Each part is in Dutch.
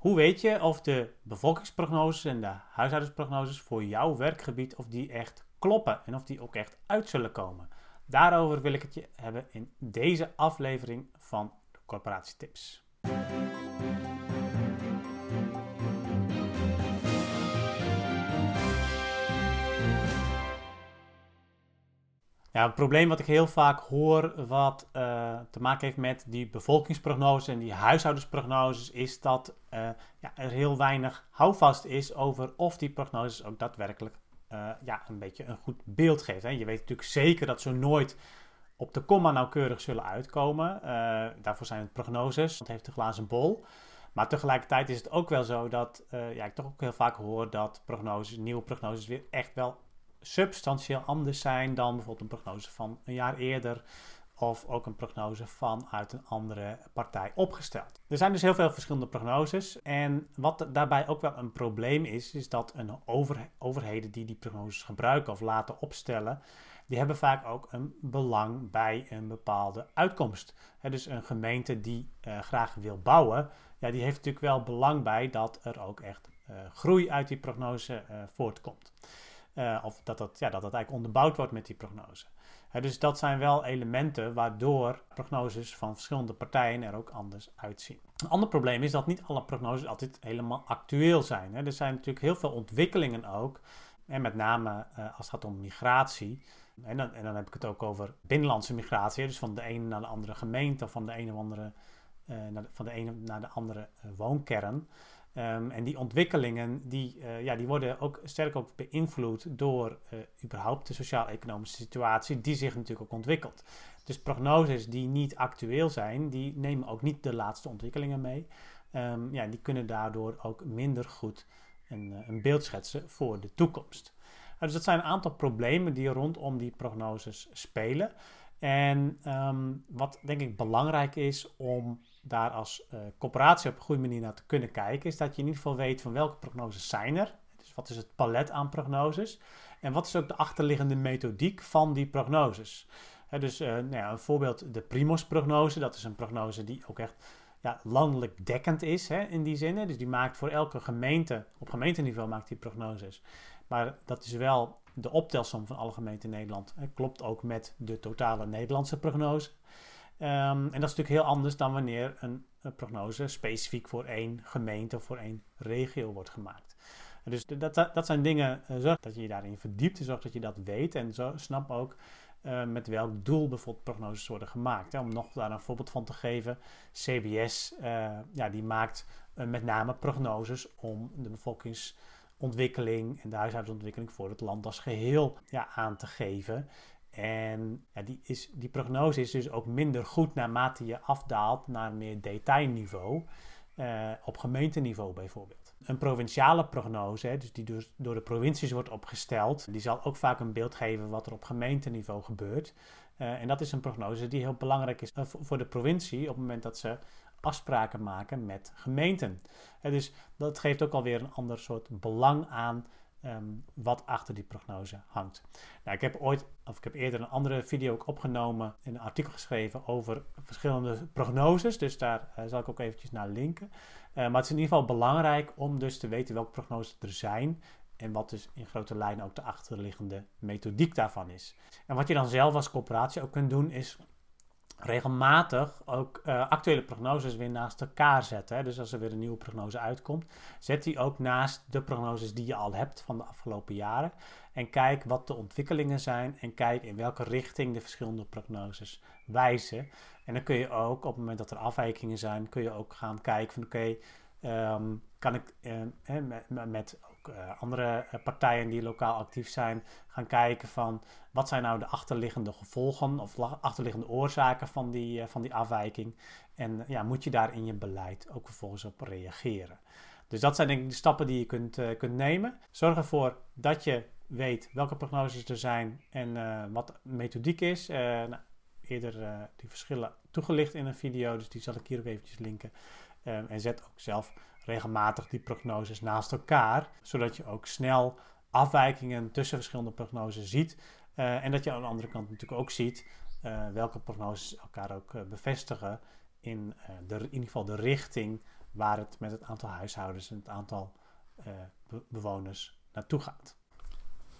Hoe weet je of de bevolkingsprognoses en de huishoudensprognoses voor jouw werkgebied of die echt kloppen en of die ook echt uit zullen komen? Daarover wil ik het je hebben in deze aflevering van de Corporatietips. Ja, het probleem wat ik heel vaak hoor, wat uh, te maken heeft met die bevolkingsprognose en die huishoudensprognoses, is dat uh, ja, er heel weinig houvast is over of die prognoses ook daadwerkelijk uh, ja, een beetje een goed beeld geven. Hè. Je weet natuurlijk zeker dat ze nooit op de komma nauwkeurig zullen uitkomen. daarvoor zijn het prognoses, het heeft een glazen bol. Maar tegelijkertijd is het ook wel zo dat ja, ik toch ook heel vaak hoor dat prognoses, nieuwe prognoses weer echt wel substantieel anders zijn dan bijvoorbeeld een prognose van een jaar eerder of ook een prognose vanuit een andere partij opgesteld. Er zijn dus heel veel verschillende prognoses en wat daarbij ook wel een probleem is, is dat een over, overheden die die prognoses gebruiken of laten opstellen, die hebben vaak ook een belang bij een bepaalde uitkomst. dus een gemeente die uh, graag wil bouwen, ja, die heeft natuurlijk wel belang bij dat er ook echt uh, groei uit die prognose uh, voortkomt. Uh, of dat dat, ja, dat dat eigenlijk onderbouwd wordt met die prognose. dus dat zijn wel elementen waardoor prognoses van verschillende partijen er ook anders uitzien. Een ander probleem is dat niet alle prognoses altijd helemaal actueel zijn. Er zijn natuurlijk heel veel ontwikkelingen ook. En met name uh, als het gaat om migratie. En dan, en dan, heb ik het ook over binnenlandse migratie. Dus van de ene naar de andere gemeente of van de ene, andere, uh, naar de, van de ene naar de andere woonkern. Um, en die ontwikkelingen die, uh, ja, die worden ook sterk ook beïnvloed door uh, überhaupt de sociaal-economische situatie die zich natuurlijk ook ontwikkelt. Dus prognoses die niet actueel zijn, die nemen ook niet de laatste ontwikkelingen mee. Um, ja, die kunnen daardoor ook minder goed een, uh, een beeld schetsen voor de toekomst. dus dat zijn een aantal problemen die rondom die prognoses spelen. En um, wat denk ik belangrijk is om daar als uh, corporatie op een goede manier naar te kunnen kijken, is dat je in ieder geval weet van welke prognoses zijn er. Dus wat is het palet aan prognoses? En wat is ook de achterliggende methodiek van die prognoses? dus uh, nou ja, een voorbeeld, de Primos-prognose. Dat is een prognose die ook echt ja, landelijk dekkend is hè, in die zin. Dus die maakt voor elke gemeente, op gemeenteniveau maakt die prognoses. Maar dat is wel de optelsom van alle gemeenten in Nederland. Hè, klopt ook met de totale Nederlandse prognose. Um, en dat is natuurlijk heel anders dan wanneer een, prognose specifiek voor één gemeente of voor één regio wordt gemaakt. dus dat, dat zijn dingen, uh, zorg dat je je daarin verdiept, zorg dat je dat weet en zo, snap ook uh, met welk doel bijvoorbeeld prognoses worden gemaakt. Om nog daar een voorbeeld van te geven, CBS uh, ja, die maakt met name prognoses om de bevolkingsontwikkeling en de huishoudensontwikkeling voor het land als geheel ja, aan te geven. En ja, die, is, die prognose is dus ook minder goed naarmate je afdaalt naar meer detailniveau. Op gemeenteniveau bijvoorbeeld. Een provinciale prognose, dus die dus door de provincies wordt opgesteld, die zal ook vaak een beeld geven wat er op gemeenteniveau gebeurt. Uh, en dat is een prognose die heel belangrijk is uh, voor de provincie op het moment dat ze afspraken maken met gemeenten. dus dat geeft ook alweer een ander soort belang aan Um, wat achter die prognose hangt. Nou, ik heb ooit, of ik heb eerder een andere video ook opgenomen en een artikel geschreven over verschillende prognoses. Dus daar uh, zal ik ook eventjes naar linken. Uh, maar het is in ieder geval belangrijk om dus te weten welke prognoses er zijn. En wat dus in grote lijnen ook de achterliggende methodiek daarvan is. En wat je dan zelf als coöperatie ook kunt doen, is regelmatig ook uh, actuele prognoses weer naast elkaar zetten. Hè. Dus als er weer een nieuwe prognose uitkomt, zet die ook naast de prognoses die je al hebt van de afgelopen jaren. En kijk wat de ontwikkelingen zijn en kijk in welke richting de verschillende prognoses wijzen. En dan kun je ook op het moment dat er afwijkingen zijn, kun je ook gaan kijken van oké, ehm, kan ik uh, met, met uh, andere eh, partijen die lokaal actief zijn gaan kijken van wat zijn nou de achterliggende gevolgen of achterliggende oorzaken van die, uh, van die afwijking. En ja, moet je daar in je beleid ook vervolgens op reageren. Dus dat zijn denk ik de stappen die je kunt, kunt nemen. Zorg ervoor dat je weet welke prognoses er zijn en wat methodiek is. Nou, eerder die verschillen toegelicht in een video, dus die zal ik hier ook eventjes linken. en zet ook zelf regelmatig die prognoses naast elkaar, zodat je ook snel afwijkingen tussen verschillende prognoses ziet. Uh, en dat je aan de andere kant natuurlijk ook ziet uh, welke prognoses elkaar ook uh, bevestigen in, de, in ieder geval de richting waar het met het aantal huishoudens en het aantal bewoners naartoe gaat.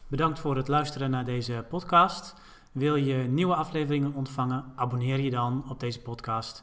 Bedankt voor het luisteren naar deze podcast. Wil je nieuwe afleveringen ontvangen? Abonneer je dan op deze podcast.